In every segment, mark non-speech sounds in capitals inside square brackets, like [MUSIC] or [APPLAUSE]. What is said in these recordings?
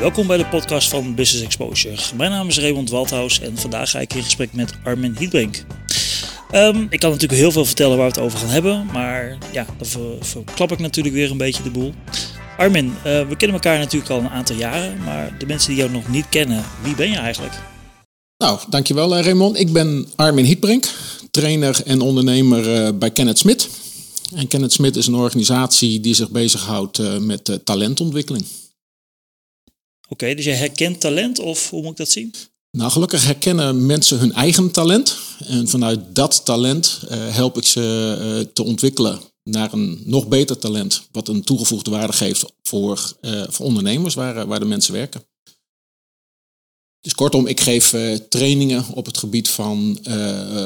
Welkom bij de podcast van Business Exposure. Mijn naam is Raymond Waldhaus en vandaag ga ik in gesprek met Armin Hietbrink. Um, ik kan natuurlijk heel veel vertellen waar we het over gaan hebben, maar ja, dan ver, verklap ik natuurlijk weer een beetje de boel. Armin, uh, we kennen elkaar natuurlijk al een aantal jaren, maar de mensen die jou nog niet kennen, wie ben je eigenlijk? Nou, dankjewel Raymond. Ik ben Armin Hietbrink, trainer en ondernemer uh, bij Kenneth Smit. En Kenneth Smit is een organisatie die zich bezighoudt met talentontwikkeling. Oké, dus jij herkent talent of hoe moet ik dat zien? Nou, gelukkig herkennen mensen hun eigen talent. En vanuit dat talent uh, help ik ze uh, te ontwikkelen naar een nog beter talent. Wat een toegevoegde waarde geeft voor, uh, voor ondernemers waar, waar de mensen werken. Dus kortom, ik geef trainingen op het gebied van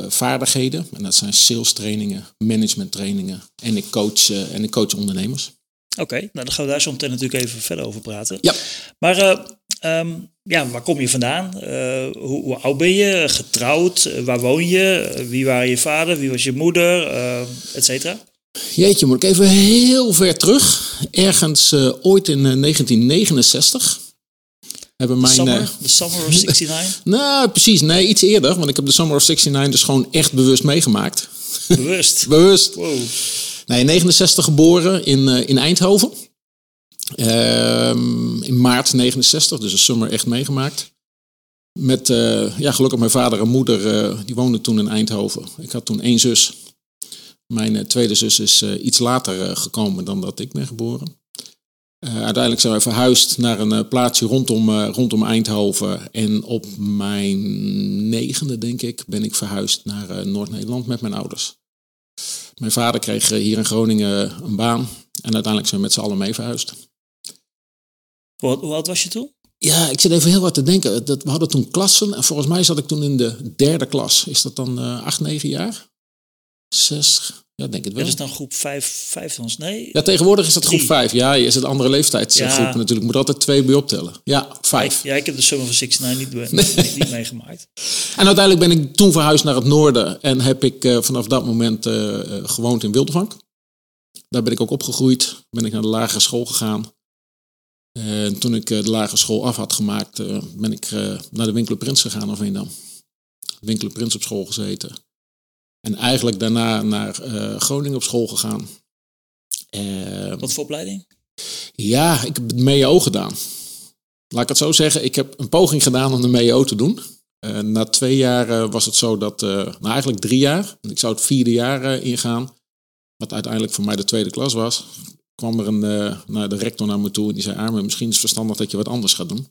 vaardigheden. En dat zijn sales trainingen, management trainingen. En ik coach, en ik coach ondernemers. Oké, okay, nou dan gaan we daar zo meteen natuurlijk even verder over praten. Ja. Maar uh, um, ja, waar kom je vandaan? Uh, hoe, hoe, oud ben je? Getrouwd? Uh, waar woon je? wie waren je vader? Wie was je moeder? et cetera? Jeetje, moet ik even heel ver terug. Ergens ooit in 1969 hebben mijn... Summer, the Summer of 69? [LAUGHS] nou, precies. Nee, iets eerder. Want ik heb de Summer of 69 dus gewoon echt bewust meegemaakt. Bewust? [LAUGHS] bewust. Wow. Nee, 69 geboren in, uh, in Eindhoven. Uh, in maart 69, dus een summer echt meegemaakt. Met, uh, ja, gelukkig mijn vader en moeder, uh, die woonden toen in Eindhoven. Ik had toen één zus. Mijn tweede zus is iets later gekomen dan dat ik ben geboren. uiteindelijk zijn we verhuisd naar een plaatsje rondom, rondom Eindhoven. En op mijn negende, denk ik, ben ik verhuisd naar Noord-Nederland met mijn ouders. Mijn vader kreeg hier in Groningen een baan. En uiteindelijk zijn we met z'n allen mee verhuisd. Hoe, hoe oud was je toen? Ja, ik zit even heel wat te denken. Dat, we hadden toen klassen. En volgens mij zat ik toen in de derde klas. Is dat dan uh, acht, negen jaar? Zes, ja, denk het wel. Dat is dan groep 5, 5 ons, nee? Ja, tegenwoordig is dat groep 5. Ja, je is het andere leeftijdsgroep ja. natuurlijk. moet altijd twee bij optellen. Ja, 5. Ja, ik heb de Summer van 69 niet, nee. niet meegemaakt. En uiteindelijk ben ik toen verhuisd naar het noorden. En heb ik uh, vanaf dat moment uh, gewoond in Wildevank. Daar ben ik ook opgegroeid. Ben ik naar de lagere school gegaan. En toen ik de lagere school af had gemaakt, ben ik naar de Winkelen Prins gegaan of Veendam. Winkelen Prins op school gezeten. En eigenlijk daarna naar uh, Groningen op school gegaan. Uh, Wat voor opleiding? Ja, ik heb het MEO gedaan. Laat ik het zo zeggen, ik heb een poging gedaan om de MEO te doen. Uh, na twee jaar was het zo dat, nou eigenlijk drie jaar, ik zou het vierde jaar ingaan, wat uiteindelijk voor mij de tweede klas was, kwam er een, nou, de rector naar me toe en die zei, Armin, misschien is het verstandig dat je wat anders gaat doen.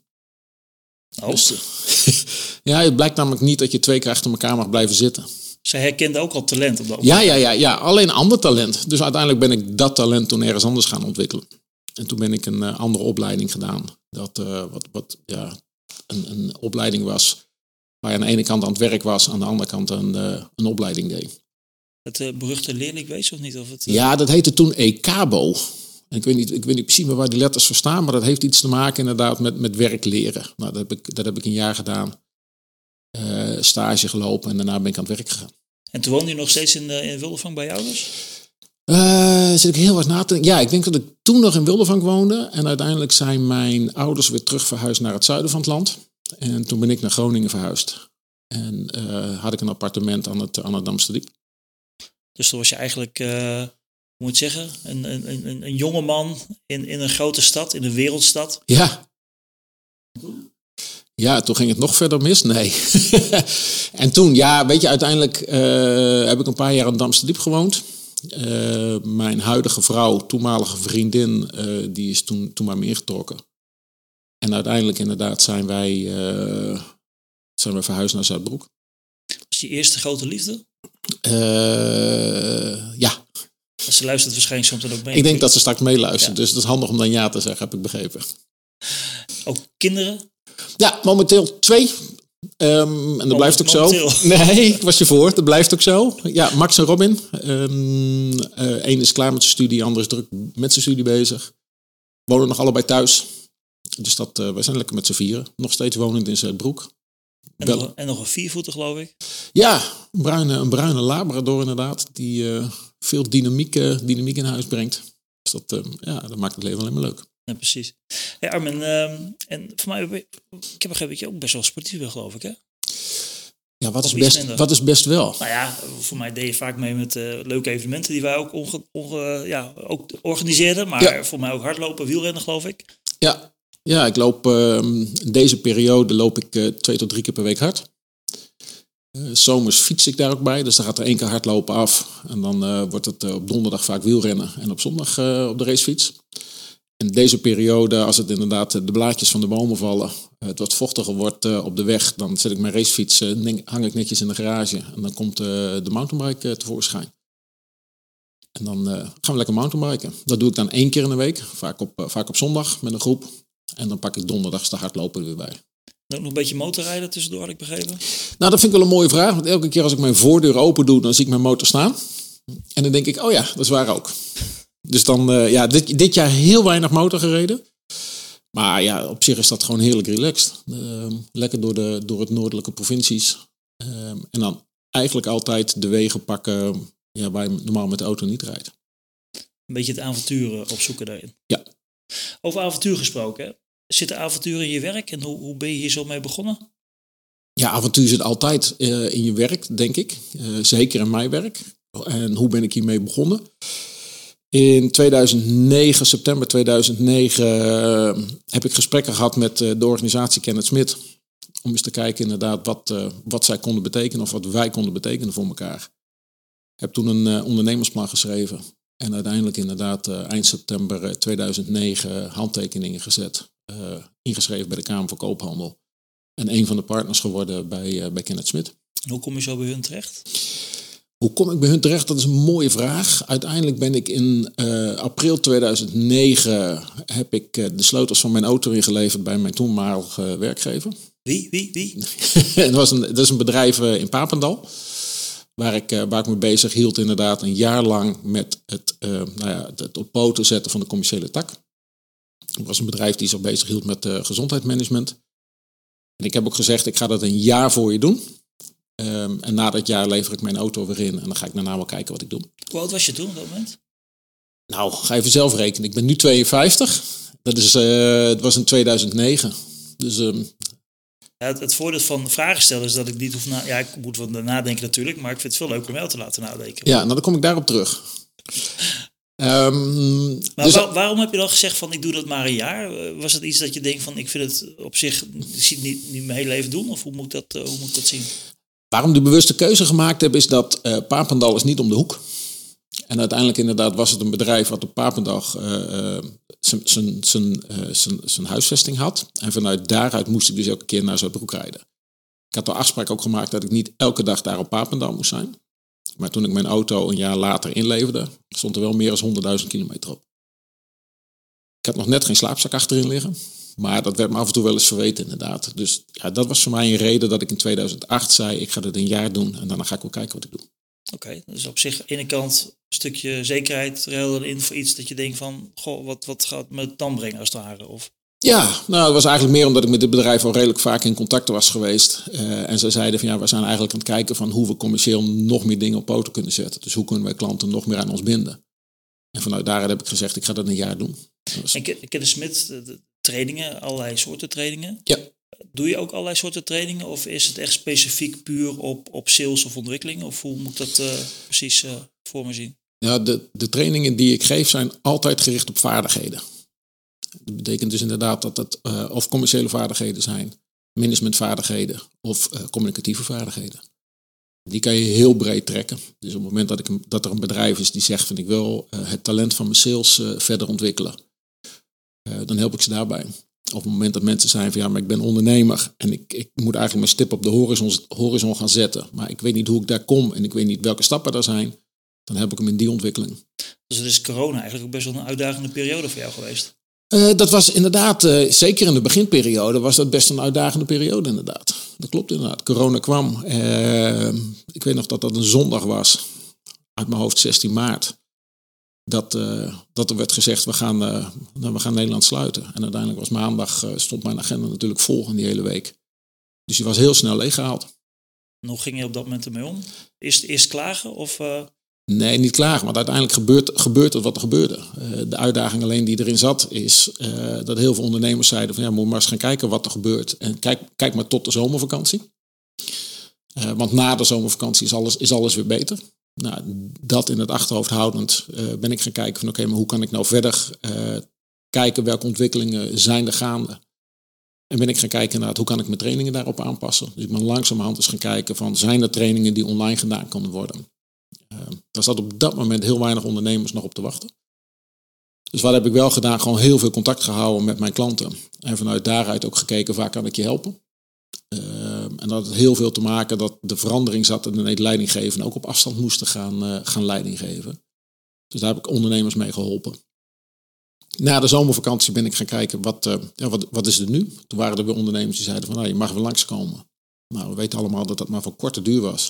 Oh. Dus, [LAUGHS] ja, het blijkt namelijk niet dat je twee keer achter elkaar mag blijven zitten. Zij herkende ook al talent op dat moment. Ja, ja, ja, ja, alleen ander talent. Dus uiteindelijk ben ik dat talent toen ergens anders gaan ontwikkelen. En toen ben ik een uh, andere opleiding gedaan. Dat uh, wat, wat ja, een, een opleiding was waar je aan de ene kant aan het werk was, aan de andere kant een, uh, een opleiding deed. Het beruchte leerlingwezen of niet? Of het, Ja, dat heette toen ECABO. En ik weet, niet, ik weet niet precies meer waar die letters voor staan, maar dat heeft iets te maken inderdaad met, met werk leren. Nou, dat heb ik, dat heb ik een jaar gedaan. Stage gelopen en daarna ben ik aan het werk gegaan. En toen woonde je nog steeds in, in Wildevang bij je ouders? Uh, zit ik heel wat na te denken. Ja, ik denk dat ik toen nog in Wildevang woonde. En uiteindelijk zijn mijn ouders weer terug verhuisd naar het zuiden van het land. En toen ben ik naar Groningen verhuisd. En uh, had ik een appartement aan het, aan het Damsterdiep. Dus toen was je eigenlijk, uh, moet je zeggen, een, een, een, een jonge man in, in een grote stad, in een wereldstad. Ja. Ja, toen ging het nog verder mis. Nee. [LAUGHS] en toen, ja, weet je, uiteindelijk uh, heb ik een paar jaar in Damsterdiep gewoond. Uh, mijn huidige vrouw, toenmalige vriendin, uh, die is toen, toen maar meer getrokken. En uiteindelijk inderdaad zijn wij, zijn we verhuisd naar Zuidbroek. Was je eerste grote liefde? ja. Ze luistert waarschijnlijk soms ook mee. Ik denk dat ze straks meeluistert, ja. dus het is handig om dan ja te zeggen, heb ik begrepen. Ook kinderen? Ja, momenteel twee. Um, en dat blijft ook zo. [LAUGHS] Nee, ik was je voor. Dat blijft ook zo. Ja, Max en Robin. Um, uh, Eén is klaar met zijn studie, ander is druk met zijn studie bezig. Wonen nog allebei thuis. Dus dat, uh, wij zijn lekker met z'n vieren. Nog steeds wonend in Zuidbroek. En, nog, en nog een viervoeter, geloof ik? Ja, een bruine, een bruine labrador inderdaad. Die uh, veel dynamiek, dynamiek in huis brengt. Dus dat, ja, dat maakt het leven alleen maar leuk. Ja, precies. Hey Armin, ehm, en voor mij, ik heb begrepen dat je ook best wel sportief bent, geloof ik, hè? Ja, wat is, Of best, minder. wat is best wel? Nou ja, voor mij deed je vaak mee met eh, leuke evenementen die wij ook, onge, onge- ja, ook organiseerden. Maar Ja. voor mij ook hardlopen, wielrennen, geloof ik. Ja, ja ik loop ehm, in deze periode loop ik eh, twee tot drie keer per week hard. Eh, zomers fiets ik daar ook bij, dus dan gaat er één keer hardlopen af. En dan wordt het op donderdag vaak wielrennen en op zondag op de racefiets. En deze periode, als het inderdaad eh, de blaadjes van de bomen vallen, eh, het wat vochtiger wordt eh, op de weg, dan zet ik mijn racefiets, hang ik netjes in de garage. En dan komt de mountainbike tevoorschijn. En dan gaan we lekker mountainbiken. Dat doe ik dan één keer in de week, vaak op, vaak op zondag met een groep. En dan pak ik donderdags de hardlopen er weer bij. Nog een beetje motorrijden tussendoor, had ik begrepen. Nou, dat vind ik wel een mooie vraag. Want elke keer als ik mijn voordeur open doe, dan zie ik mijn motor staan. En dan denk ik, oh ja, dat is waar ook. Dus dan, eh, ja, dit, dit jaar heel weinig motor gereden. Maar ja, op zich is dat gewoon heerlijk relaxed. Ehm, lekker door, de, door het noordelijke provincies. Ehm, en dan eigenlijk altijd de wegen pakken ja, waar je normaal met de auto niet rijdt. Een beetje het avontuur eh, opzoeken daarin. Ja. Over avontuur gesproken, hè? Zitten avonturen in je werk en hoe, hoe ben je hier zo mee begonnen? Ja, avontuur zit altijd eh, in je werk, denk ik. Eh, zeker in mijn werk. En hoe ben ik hiermee begonnen? In 2009, september 2009, eh, heb ik gesprekken gehad met eh, de organisatie Kenneth Smit. Om eens te kijken inderdaad wat, eh, wat zij konden betekenen of wat wij konden betekenen voor elkaar. Heb toen een ondernemersplan geschreven. En uiteindelijk inderdaad eind september eh, 2009 handtekeningen gezet. ingeschreven bij de Kamer van Koophandel. En een van de partners geworden bij, bij Kenneth Smit. Hoe kom je zo bij hun terecht? Hoe kom ik bij hun terecht? Dat is een mooie vraag. Uiteindelijk ben ik in eh, april 2009 heb ik eh, de sleutels van mijn auto ingeleverd bij mijn toenmalige werkgever. Wie, wie, wie? [LAUGHS] dat, was een, dat is een bedrijf eh, in Papendal. Waar ik, waar ik me bezig hield inderdaad een jaar lang met het, nou ja, het, op poten zetten van de commerciële tak. Het was een bedrijf die zich bezig hield met gezondheidsmanagement. En ik heb ook gezegd, ik ga dat een jaar voor je doen. Ehm, en na dat jaar lever ik mijn auto weer in. En dan ga ik daarna wel kijken wat ik doe. Hoe oud was je toen op dat moment? Nou, ga even zelf rekenen. Ik ben nu 52. Dat is, eh, het was in 2009. Dus ehm, Ja, het, het voordeel van vragen stellen is dat ik niet hoef na... Ja, ik moet wat nadenken natuurlijk, maar ik vind het veel leuker om jou te laten nadenken. ja, nou dan kom ik daarop terug. [LAUGHS] Ehm, Maar dus, waar- waarom heb je dan gezegd van ik doe dat maar een jaar? Eh, Was het iets dat je denkt van ik vind het op zich, ik zie het niet, niet mijn hele leven doen? Of hoe moet ik dat, eh, hoe moet ik dat zien? Waarom de bewuste keuze gemaakt heb, is dat eh, Papendal is niet om de hoek. En uiteindelijk inderdaad was het een bedrijf wat op Papendal eh, eh, zijn huisvesting had. En vanuit daaruit moest ik dus elke keer naar Zuidbroek rijden. Ik had de afspraak ook gemaakt dat ik niet elke dag daar op Papendal moest zijn. Maar toen ik mijn auto een jaar later inleverde, stond er wel meer dan 100.000 kilometer op. Ik had nog net geen slaapzak achterin liggen. Maar dat werd me af en toe wel eens verweten, inderdaad. Dus ja, dat was voor mij een reden dat ik in 2008 zei: ik ga dit een jaar doen en daarna ga ik wel kijken wat ik doe. Oké, dus op zich aan de ene kant een stukje zekerheid ruilen in voor iets dat je denkt van, goh, wat, wat gaat me dan brengen als het ware? Of, Ja, nou, het was eigenlijk meer omdat ik met dit bedrijf al redelijk vaak in contact was geweest. Eh, en ze zeiden van ja, we zijn eigenlijk aan het kijken van hoe we commercieel nog meer dingen op poten kunnen zetten. Dus hoe kunnen wij klanten nog meer aan ons binden? En vanuit daaruit heb ik gezegd, ik ga dat een jaar doen. Was- en Ken- Ken de Smit, trainingen, allerlei soorten trainingen. Ja. Doe je ook allerlei soorten trainingen of is het echt specifiek puur op, op sales of ontwikkeling? Of hoe moet ik dat eh, precies eh, voor me zien? Ja, de, de trainingen die ik geef zijn altijd gericht op vaardigheden. Dat betekent dus inderdaad dat het eh, of commerciële vaardigheden zijn, managementvaardigheden of communicatieve vaardigheden. Die kan je heel breed trekken. Dus op het moment dat, ik, dat er een bedrijf is die zegt van ik wil het talent van mijn sales verder ontwikkelen, dan help ik ze daarbij. Op het moment dat mensen zijn van ja, maar ik ben ondernemer en ik, ik moet eigenlijk mijn stip op de horizon, horizon gaan zetten, maar ik weet niet hoe ik daar kom en ik weet niet welke stappen daar zijn, dan heb ik hem in die ontwikkeling. Dus het is corona eigenlijk ook best wel een uitdagende periode voor jou geweest. Eh, dat was inderdaad, eh, zeker in de beginperiode, was dat best een uitdagende periode inderdaad. Dat klopt inderdaad. Corona kwam. eh, ik weet nog dat dat een zondag was, uit mijn hoofd 16 maart. Dat, eh, dat er werd gezegd, we gaan, eh, nou, we gaan Nederland sluiten. En uiteindelijk was maandag, eh, stond mijn agenda natuurlijk vol in die hele week. Dus die was heel snel leeggehaald. En hoe ging je op dat moment ermee om? Eerst, eerst klagen of... Nee, niet klagen, want uiteindelijk gebeurt, gebeurt het wat er gebeurde. De uitdaging alleen die erin zat, is dat heel veel ondernemers zeiden van ja, moet maar eens gaan kijken wat er gebeurt. En kijk, kijk maar tot de zomervakantie. Want na de zomervakantie is alles, is alles weer beter. Nou, dat in het achterhoofd houdend ben ik gaan kijken van oké, maar hoe kan ik nou verder kijken welke ontwikkelingen zijn er gaande. En ben ik gaan kijken naar hoe kan ik mijn trainingen daarop aanpassen. Dus ik ben langzamerhand eens gaan kijken van zijn er trainingen die online gedaan kunnen worden. Uh, daar zat op dat moment heel weinig ondernemers nog op te wachten. Dus wat heb ik wel gedaan? Gewoon heel veel contact gehouden met mijn klanten. En vanuit daaruit ook gekeken waar kan ik je helpen. Uh, en dat had heel veel te maken dat de verandering zat en de leidinggeven ook op afstand moesten gaan, uh, gaan leiding geven. Dus daar heb ik ondernemers mee geholpen. Na de zomervakantie ben ik gaan kijken, wat, uh, ja, wat, wat is er nu? Toen waren er weer ondernemers die zeiden van, nou, je mag wel langskomen. Nou, we weten allemaal dat dat maar van korte duur was.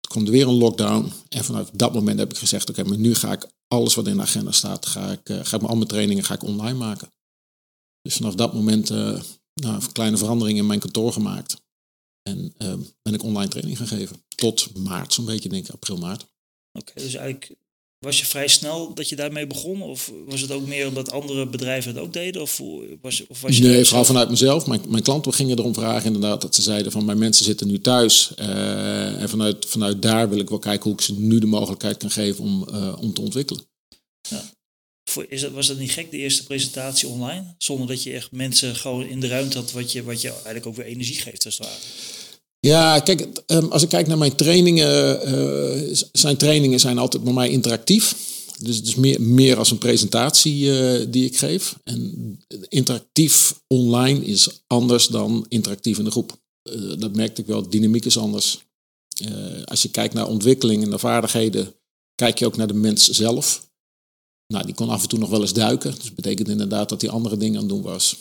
Toen kwam er weer een lockdown. En vanuit dat moment heb ik gezegd, oké, maar nu ga ik alles wat in de agenda staat, ga ik, uh, ga ik al mijn trainingen ga ik online maken. Dus vanaf dat moment nou, een kleine veranderingen in mijn kantoor gemaakt. En ben ik online training gaan geven. Tot maart, zo'n beetje, denk ik, april, maart. Oké, dus eigenlijk was je vrij snel dat je daarmee begon? Of was het ook meer omdat andere bedrijven het ook deden? Of was, of was je nee, vooral vanuit mezelf. Mijn, mijn klanten gingen erom vragen inderdaad dat ze zeiden van mijn mensen zitten nu thuis. Uh, en vanuit, vanuit daar wil ik wel kijken hoe ik ze nu de mogelijkheid kan geven om, uh, om te ontwikkelen. Ja. Is was dat niet gek, de eerste presentatie online? Zonder dat je echt mensen gewoon in de ruimte had wat je, wat je eigenlijk ook weer energie geeft als het ware. Ja, kijk, ehm, als ik kijk naar mijn trainingen, uh, zijn trainingen zijn altijd bij mij interactief. Dus is meer, meer als een presentatie uh, die ik geef. En interactief online is anders dan interactief in de groep. Uh, dat merkte ik wel, dynamiek is anders. als je kijkt naar ontwikkeling en naar vaardigheden, kijk je ook naar de mens zelf. Nou, die kon af en toe nog wel eens duiken. Dus dat betekent inderdaad dat hij andere dingen aan het doen was.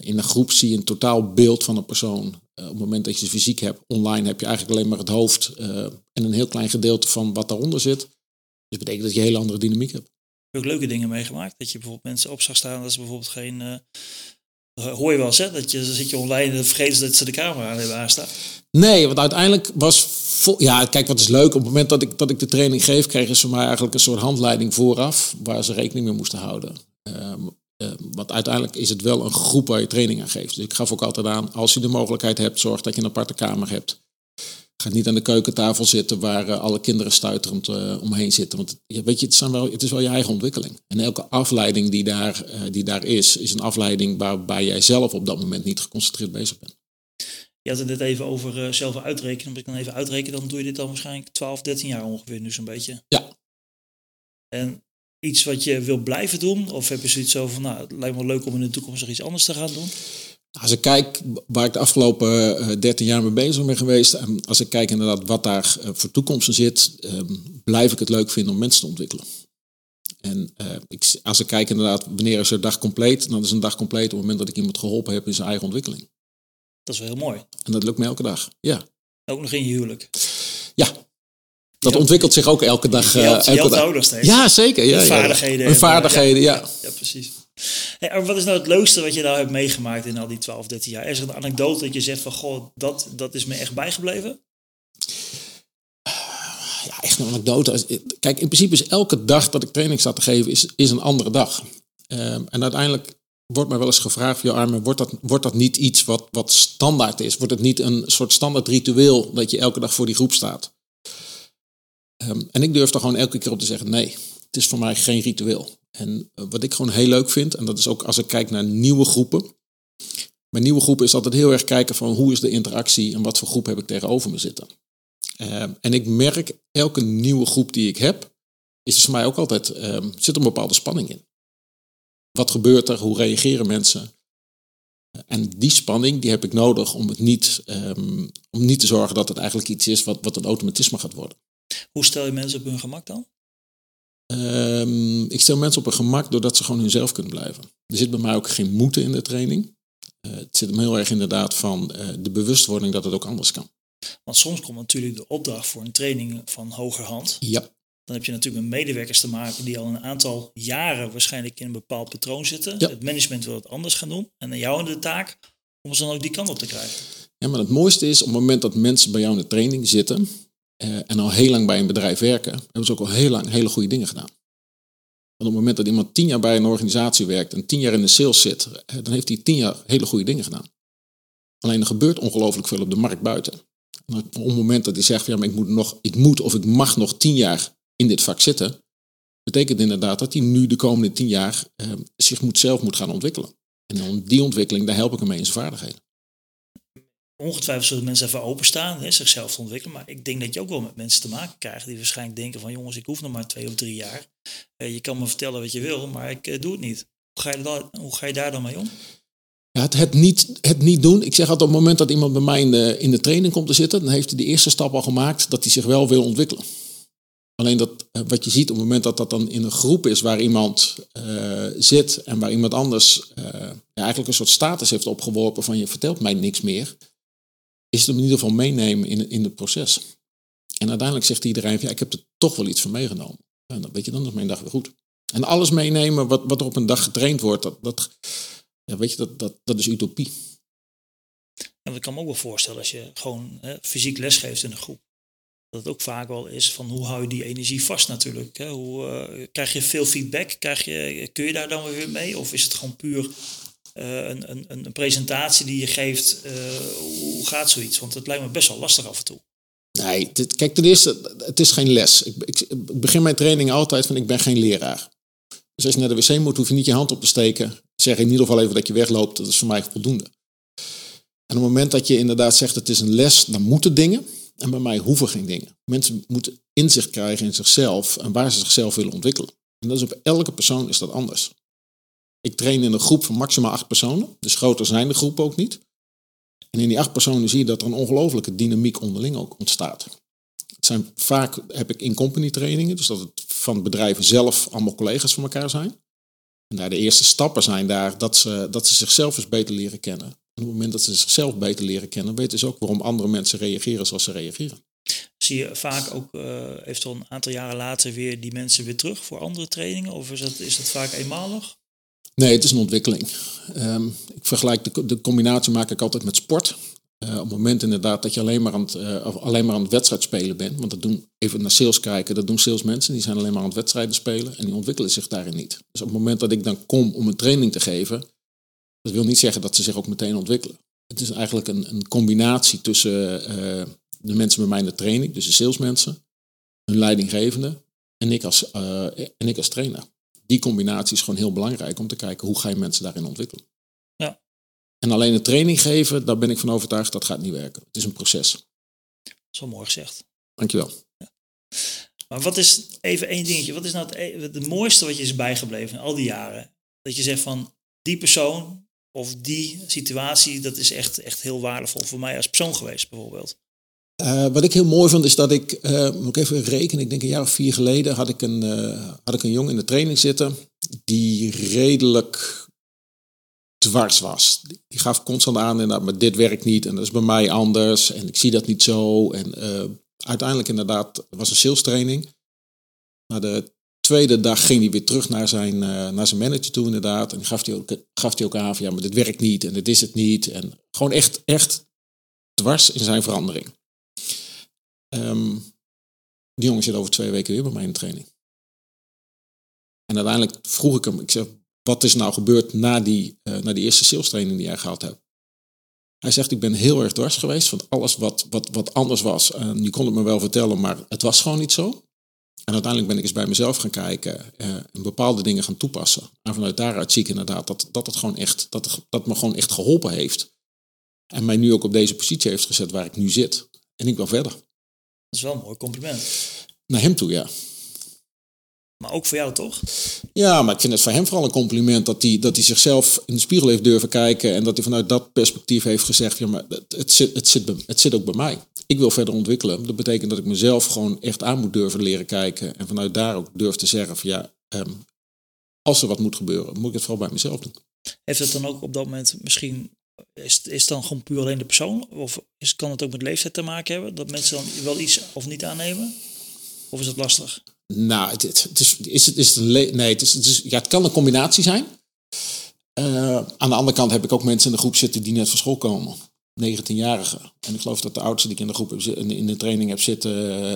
in een groep zie je een totaal beeld van een persoon. Uh, op het moment dat je ze fysiek hebt, online heb je eigenlijk alleen maar het hoofd uh, en een heel klein gedeelte van wat daaronder zit. Dus dat betekent dat je een hele andere dynamiek hebt. Heb je ook leuke dingen meegemaakt? Dat je bijvoorbeeld mensen op zag staan dat ze bijvoorbeeld geen. Uh, hoor je wel eens, hè? Dat je, zit je online en vergeet dat ze de camera aan hebben aanstaan. Nee, want uiteindelijk was. Ja, kijk, wat is leuk. Op het moment dat ik, dat ik de training geef, kregen ze mij eigenlijk een soort handleiding vooraf. waar ze rekening mee moesten houden. Uh, want uiteindelijk is het wel een groep waar je training aan geeft. Dus ik gaf ook altijd aan, als je de mogelijkheid hebt, zorg dat je een aparte kamer hebt. Niet aan de keukentafel zitten waar uh, alle kinderen stuiterend uh, omheen zitten. Want weet je, het, zijn wel, het is wel je eigen ontwikkeling. En elke afleiding die daar, die daar is, is een afleiding waarbij jij zelf op dat moment niet geconcentreerd bezig bent. Je had het net even over zelf uitrekenen. Als ik dan even uitreken, dan doe je dit dan waarschijnlijk 12, 13 jaar ongeveer nu zo'n beetje. Ja. En iets wat je wil blijven doen? Of heb je zoiets zo van, nou, het lijkt me leuk om in de toekomst nog iets anders te gaan doen? Als ik kijk waar ik de afgelopen uh, eh, 13 jaar mee bezig ben geweest, en als ik kijk inderdaad wat daar uh, voor toekomst in zit, uh, blijf ik het leuk vinden om mensen te ontwikkelen. En eh, ik, als ik kijk inderdaad, wanneer is er dag compleet, dan is een dag compleet op het moment dat ik iemand geholpen heb in zijn eigen ontwikkeling. Dat is wel heel mooi. En dat lukt me elke dag, ja. Ook nog in je huwelijk? Ja, dat ontwikkelt zich ook elke dag. Je helpt, elke dag. steeds. Ja, zeker. Ja, vaardigheden. En vaardigheden, ja. Ja, ja precies. Wat is nou het leukste wat je nou hebt meegemaakt in al die 12, 13 jaar? Is er een anekdote dat je zegt van, goh, dat, dat is me echt bijgebleven? Ja, echt een anekdote. Kijk, in principe is elke dag dat ik training sta te geven, is, is een andere dag. Um, en uiteindelijk wordt mij wel eens gevraagd, je armen, wordt dat, wordt dat niet iets wat, wat standaard is? Wordt het niet een soort standaard ritueel dat je elke dag voor die groep staat? Um, en ik durf er gewoon elke keer op te zeggen: nee, het is voor mij geen ritueel. En uh, wat ik gewoon heel leuk vind, en dat is ook als ik kijk naar nieuwe groepen. Mijn nieuwe groep is altijd heel erg kijken van hoe is de interactie en wat voor groep heb ik tegenover me zitten. Um, en ik merk elke nieuwe groep die ik heb, is er voor mij ook altijd um, zit een bepaalde spanning in. Wat gebeurt er? Hoe reageren mensen? En die spanning die heb ik nodig om het niet, um, om niet te zorgen dat het eigenlijk iets is wat, wat een automatisme gaat worden. Hoe stel je mensen op hun gemak dan? Um, ik stel mensen op hun gemak doordat ze gewoon hunzelf kunnen blijven. Er zit bij mij ook geen moeten in de training. Uh, het zit hem heel erg inderdaad van uh, de bewustwording dat het ook anders kan. Want soms komt natuurlijk de opdracht voor een training van hogerhand. Ja. Dan heb je natuurlijk met medewerkers te maken die al een aantal jaren waarschijnlijk in een bepaald patroon zitten. Ja. Het management wil het anders gaan doen. En aan jou de taak om ze dan ook die kant op te krijgen. Ja, maar het mooiste is op het moment dat mensen bij jou in de training zitten, eh, en al heel lang bij een bedrijf werken, hebben ze ook al heel lang hele goede dingen gedaan. Want op het moment dat iemand tien jaar bij een organisatie werkt en tien jaar in de sales zit, eh, dan heeft hij tien jaar hele goede dingen gedaan. Alleen er gebeurt ongelooflijk veel op de markt buiten. En op het moment dat hij zegt, ja, maar ik moet, nog, ik moet of ik mag nog tien jaar in dit vak zitten, betekent inderdaad dat hij nu de komende tien jaar eh, zich moet, zelf moet gaan ontwikkelen. En dan die ontwikkeling, daar help ik hem mee in zijn vaardigheden. Ongetwijfeld zullen mensen even openstaan, hè, zichzelf te ontwikkelen. Maar ik denk dat je ook wel met mensen te maken krijgt die waarschijnlijk denken van jongens, ik hoef nog maar twee of drie jaar. Uh, je kan me vertellen wat je wil, maar ik uh, doe het niet. Hoe ga, je hoe ga je daar dan mee om? Ja, het, het, niet, het niet doen. Ik zeg altijd op het moment dat iemand bij mij in de, in de training komt te zitten, dan heeft hij de eerste stap al gemaakt dat hij zich wel wil ontwikkelen. Alleen dat, eh, wat je ziet op het moment dat dat dan in een groep is waar iemand zit en waar iemand anders ja, eigenlijk een soort status heeft opgeworpen van je vertelt mij niks meer, is het hem in ieder geval meenemen in, in het proces. En uiteindelijk zegt iedereen, ja, ik heb er toch wel iets van meegenomen. En dan weet je, dan is mijn dag weer goed. En alles meenemen wat, wat er op een dag getraind wordt, dat, dat, ja, weet je, dat, dat, dat is utopie. En ik kan me ook wel voorstellen als je gewoon hè, fysiek lesgeeft in een groep. Dat het ook vaak wel is van hoe hou je die energie vast natuurlijk. Hè? Hoe, uh, krijg je veel feedback? Krijg je, kun je daar dan weer mee? Of is het gewoon puur uh, een, een, een, presentatie die je geeft? Uh, hoe gaat zoiets? Want het lijkt me best wel lastig af en toe. Nee, dit, kijk, ten eerste, het is geen les. Ik, ik, begin mijn training altijd van ik ben geen leraar. Dus als je naar de wc moet, hoef je niet je hand op te steken. Zeg in ieder geval even dat je wegloopt. Dat is voor mij voldoende. En op het moment dat je inderdaad zegt het is een les, dan moeten dingen. En bij mij hoeven geen dingen. Mensen moeten inzicht krijgen in zichzelf en waar ze zichzelf willen ontwikkelen. En dat is op elke persoon is dat anders. Ik train in een groep van maximaal acht personen. Dus groter zijn de groepen ook niet. En in die acht personen zie je dat er een ongelofelijke dynamiek onderling ook ontstaat. Het zijn vaak, heb ik in-company trainingen, dus dat het van bedrijven zelf allemaal collega's van elkaar zijn. En daar de eerste stappen zijn daar dat ze, dat ze zichzelf eens beter leren kennen. En op het moment dat ze zichzelf beter leren kennen, weten ze ook waarom andere mensen reageren zoals ze reageren. Zie je vaak ook uh, eventueel een aantal jaren later weer die mensen weer terug voor andere trainingen? Of is dat, is dat vaak eenmalig? Nee, het is een ontwikkeling. Um, ik vergelijk de, de combinatie maak ik altijd met sport. Uh, op het moment inderdaad dat je alleen maar, aan het, of alleen maar aan het wedstrijd spelen bent, want dat doen, even naar sales kijken, dat doen salesmensen, die zijn alleen maar aan het wedstrijden spelen en die ontwikkelen zich daarin niet. Dus op het moment dat ik dan kom om een training te geven, dat wil niet zeggen dat ze zich ook meteen ontwikkelen. Het is eigenlijk een, een combinatie tussen uh, de mensen bij mij in de training, dus de salesmensen, hun leidinggevende en ik als, en ik als trainer die combinatie is gewoon heel belangrijk om te kijken hoe ga je mensen daarin ontwikkelen. Ja. En alleen een training geven, daar ben ik van overtuigd, dat gaat niet werken. Het is een proces. Zo mooi gezegd. Dankjewel. Ja. Maar wat is, even één dingetje, wat is nou het, het mooiste wat je is bijgebleven in al die jaren? Dat je zegt van, die persoon of die situatie, dat is echt, echt heel waardevol voor mij als persoon geweest bijvoorbeeld. Uh, wat ik heel mooi vond is dat ik, uh, moet ik even rekenen, ik denk een jaar of vier geleden had ik een, uh, had ik een jongen in de training zitten die redelijk dwars was. Die gaf constant aan inderdaad, maar dit werkt niet en dat is bij mij anders en ik zie dat niet zo. En uiteindelijk inderdaad, was een sales training. Na de tweede dag ging hij weer terug naar zijn, naar zijn manager toe inderdaad. En gaf hij ook, gaf hij ook aan van ja, maar dit werkt niet en dit is het niet. En gewoon echt, echt dwars in zijn verandering. Um, die jongen zit over twee weken weer bij mij in training. En uiteindelijk vroeg ik hem, ik zeg, wat is nou gebeurd na die, uh, na die eerste sales training die jij gehad hebt? Hij zegt, ik ben heel erg dwars geweest van alles wat, wat, wat anders was. En je kon het me wel vertellen, maar het was gewoon niet zo. En uiteindelijk ben ik eens bij mezelf gaan kijken uh, en bepaalde dingen gaan toepassen. En vanuit daaruit zie ik inderdaad dat, dat het gewoon echt, dat, dat me gewoon echt geholpen heeft. En mij nu ook op deze positie heeft gezet waar ik nu zit. En ik wil verder. Dat is wel een mooi compliment. Naar hem toe, ja. Maar ook voor jou, toch? Ja, maar ik vind het voor hem vooral een compliment dat hij, dat hij zichzelf in de spiegel heeft durven kijken. En dat hij vanuit dat perspectief heeft gezegd: ja, maar het, het, zit, het, zit, het zit ook bij mij. Ik wil verder ontwikkelen. Dat betekent dat ik mezelf gewoon echt aan moet durven leren kijken. En vanuit daar ook durf te zeggen: van ja, um, als er wat moet gebeuren, moet ik het vooral bij mezelf doen. Heeft het dan ook op dat moment misschien is, is het dan gewoon puur alleen de persoon? Of is, kan het ook met leeftijd te maken hebben? Dat mensen dan wel iets of niet aannemen? Of is het lastig? Nou, het, het, is, is, het, is het een nee, het, is, het, is, ja, het kan een combinatie zijn. Uh, aan de andere kant heb ik ook mensen in de groep zitten die net van school komen. 19-jarige. En ik geloof dat de oudste die ik in de groep heb, in de training heb zitten,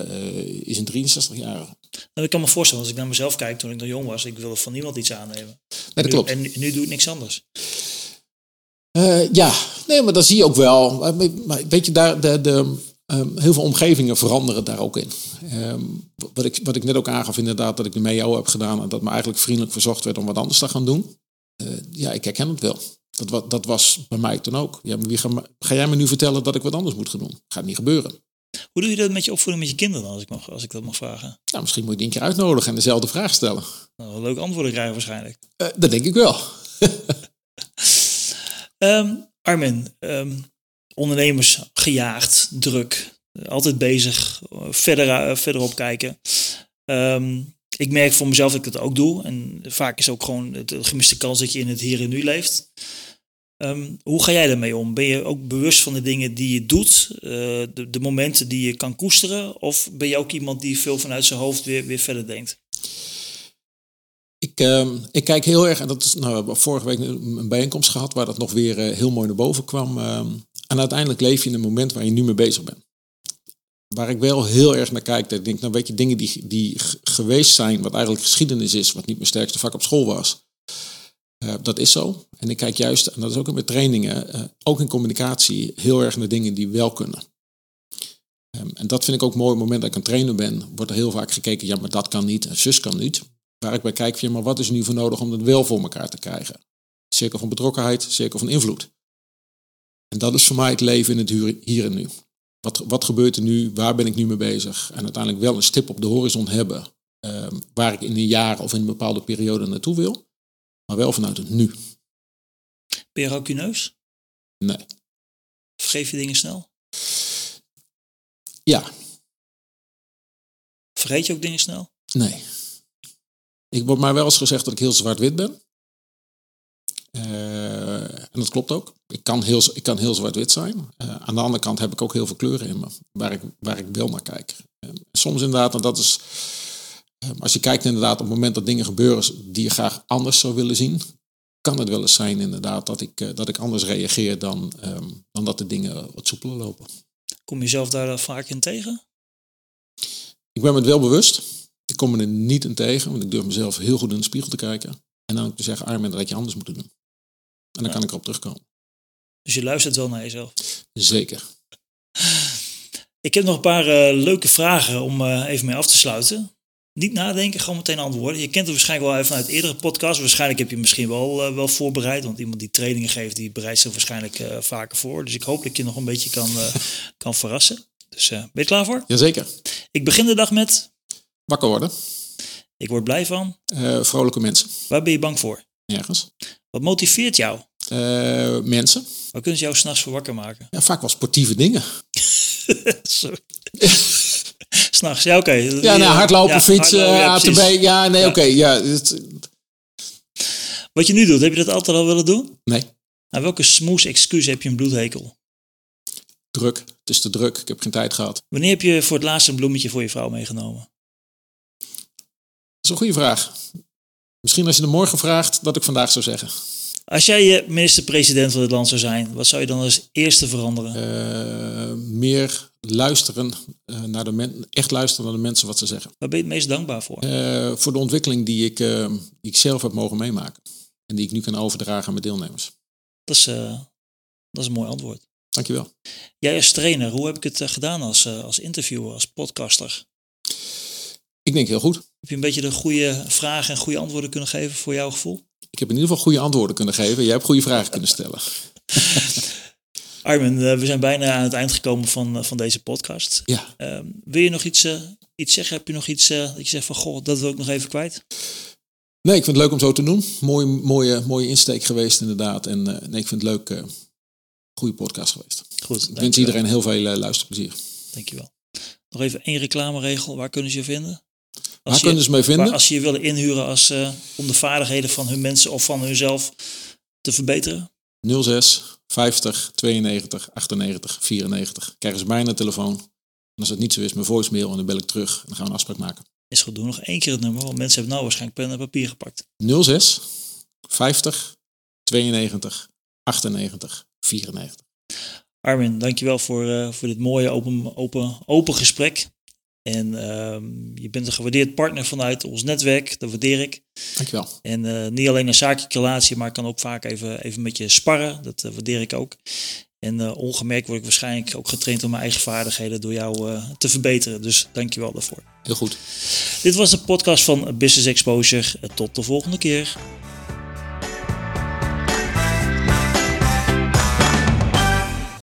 eh, is een 63-jarige. Nou, ik kan me voorstellen, als ik naar mezelf kijk toen ik nog jong was, ik wilde van niemand iets aannemen. Nee, dat Nu- klopt. En nu, nu doe ik niks anders. Eh, ja, nee, maar dat zie je ook wel. Weet je, daar, de, de, ehm, heel veel omgevingen veranderen daar ook in. Ehm, wat, ik, wat ik net ook aangaf, inderdaad, dat ik de MEO heb gedaan en dat me eigenlijk vriendelijk verzocht werd om wat anders te gaan doen. Eh, ja, ik herken het wel. Dat, dat was bij mij toen ook. Ja, maar wie ga, jij me nu vertellen dat ik wat anders moet gaan doen? Gaat niet gebeuren. Hoe doe je dat met je opvoeding met je kinderen dan, als ik, mag, als ik dat mag vragen? Nou, misschien moet je die een keer uitnodigen en dezelfde vraag stellen. Nou, leuk antwoorden krijgen waarschijnlijk. Eh, dat denk ik wel. [LAUGHS] Ehm, Armin, ehm, ondernemers gejaagd, druk, altijd bezig, verder, eh, verderop kijken. Ehm, ik merk voor mezelf dat ik dat ook doe. En vaak is ook gewoon de gemiste kans dat je in het hier en nu leeft. Hoe ga jij daarmee om? Ben je ook bewust van de dingen die je doet, eh, de, de momenten die je kan koesteren? Of ben je ook iemand die veel vanuit zijn hoofd weer, weer verder denkt? Ik, ehm, ik kijk heel erg, en dat is, nou, we vorige week een een bijeenkomst gehad waar dat nog weer eh, heel mooi naar boven kwam. ehm, en uiteindelijk leef je in een moment waar je nu mee bezig bent. Waar ik wel heel erg naar kijk, dat ik denk, nou weet je, dingen die, die geweest zijn, wat eigenlijk geschiedenis is, wat niet mijn sterkste vak op school was. eh, dat is zo. En ik kijk juist, en dat is ook in mijn trainingen, eh, ook in communicatie, heel erg naar dingen die wel kunnen. Ehm, en dat vind ik ook mooi. Op het moment dat ik een trainer ben, wordt er heel vaak gekeken, ja, maar dat kan niet en zus kan niet. Waar ik bij kijk, van, maar wat is nu voor nodig om het wel voor elkaar te krijgen? Cirkel van betrokkenheid, cirkel van invloed. En dat is voor mij het leven in het hier en nu. Wat, wat gebeurt er nu? Waar ben ik nu mee bezig? En uiteindelijk wel een stip op de horizon hebben. ehm, waar ik in een jaar of in een bepaalde periode naartoe wil. Maar wel vanuit het nu. Ben je rancuneus? Nee. Vergeef je dingen snel? Ja, Vergeet je ook dingen snel? Nee. Ik wordt mij wel eens gezegd dat ik heel zwart-wit ben. Eh, en dat klopt ook. Ik kan heel, ik kan heel zwart-wit zijn. Eh, aan de andere kant heb ik ook heel veel kleuren in me, waar ik, waar ik wel naar kijk. Eh, soms inderdaad, en dat is. als je kijkt inderdaad op het moment dat dingen gebeuren die je graag anders zou willen zien, kan het wel eens zijn inderdaad dat ik, dat ik anders reageer dan, ehm, dan dat de dingen wat soepeler lopen. Kom je zelf daar vaak in tegen? Ik ben me het wel bewust. Ik kom me er niet in tegen, want ik durf mezelf heel goed in de spiegel te kijken. En dan ook te zeggen, Armin, dat had je anders moeten doen. En dan Ja. kan ik erop terugkomen. Dus je luistert wel naar jezelf. Zeker. Ik heb nog een paar eh, leuke vragen om eh, even mee af te sluiten. Niet nadenken, gewoon meteen antwoorden. Je kent het waarschijnlijk wel even uit eerdere podcasts. Waarschijnlijk heb je misschien wel, eh, wel voorbereid. Want iemand die trainingen geeft, die bereidt zich waarschijnlijk vaker voor. Dus ik hoop dat ik je nog een beetje kan, [LAUGHS] kan verrassen. Dus ben je klaar voor? Jazeker. Ik begin de dag met, Wakker worden. ik word blij van. Eh, vrolijke mensen. Waar ben je bang voor? Ergens. Wat motiveert jou? Eh, mensen. Waar kunnen ze jou s'nachts voor wakker maken? Ja, vaak wel sportieve dingen. [LAUGHS] Sorry. [LAUGHS] S'nachts, ja oké. Ja, nou, hardlopen, Ja, fietsen, ja, ATB. precies. Ja, nee, Ja. oké. ja, Wat je nu doet, heb je dat altijd al willen doen? nee, Nou, welke smoes excuus heb je een bloedhekel? druk. Het is te druk. Ik heb geen tijd gehad. Wanneer heb je voor het laatst een bloemetje voor je vrouw meegenomen? Een goede vraag. Misschien als je er morgen vraagt, dat ik vandaag zou zeggen. Als jij minister-president van het land zou zijn, wat zou je dan als eerste veranderen? Eh, meer luisteren eh, naar de mensen. Echt luisteren naar de mensen wat ze zeggen. Waar ben je het meest dankbaar voor? Eh, voor de ontwikkeling die ik, die ik zelf heb mogen meemaken. En die ik nu kan overdragen aan mijn deelnemers. Dat is, dat is een mooi antwoord. Dankjewel. Jij als trainer, hoe heb ik het gedaan als, als interviewer, als podcaster? Ik denk heel goed. Heb je een beetje de goede vragen en goede antwoorden kunnen geven voor jouw gevoel? Ik heb in ieder geval goede antwoorden kunnen geven. Jij hebt goede vragen kunnen stellen. [LAUGHS] Armin, eh, we zijn bijna aan het eind gekomen van, eh, van deze podcast. Ja. Ehm, wil je nog iets, eh, iets zeggen? Heb je nog iets eh, dat je zegt van, goh, dat wil ik nog even kwijt? Nee, ik vind het leuk om zo te doen. Mooi, mooie, mooie insteek geweest inderdaad. En nee, ik vind het leuk. goede podcast geweest. Goed, Ik wens iedereen heel veel luisterplezier. Dankjewel. Nog even één reclameregel. Waar kunnen ze je vinden? Waar kunnen ze mij vinden? als ze je willen inhuren als, eh, om de vaardigheden van hun mensen of van hunzelf te verbeteren? 06 50 92 98 94. Krijgen ze mij naar de telefoon. En als het niet zo is, mijn voicemail en dan bel ik terug. En dan gaan we een afspraak maken. Is goed, doen nog één keer het nummer, want mensen hebben nou waarschijnlijk pen en papier gepakt. 06 50 92 98 94. Armin, dankjewel voor, uh, voor dit mooie open, open, open gesprek. En uh, je bent een gewaardeerd partner vanuit ons netwerk, dat waardeer ik. Dankjewel. En uh, niet alleen een zakelijke relatie, maar ik kan ook vaak even, even met je sparren, dat waardeer ik ook. En ongemerkt word ik waarschijnlijk ook getraind om mijn eigen vaardigheden door jou te verbeteren. Dus dankjewel daarvoor. Heel goed. Dit was de podcast van Business Exposure. Tot de volgende keer.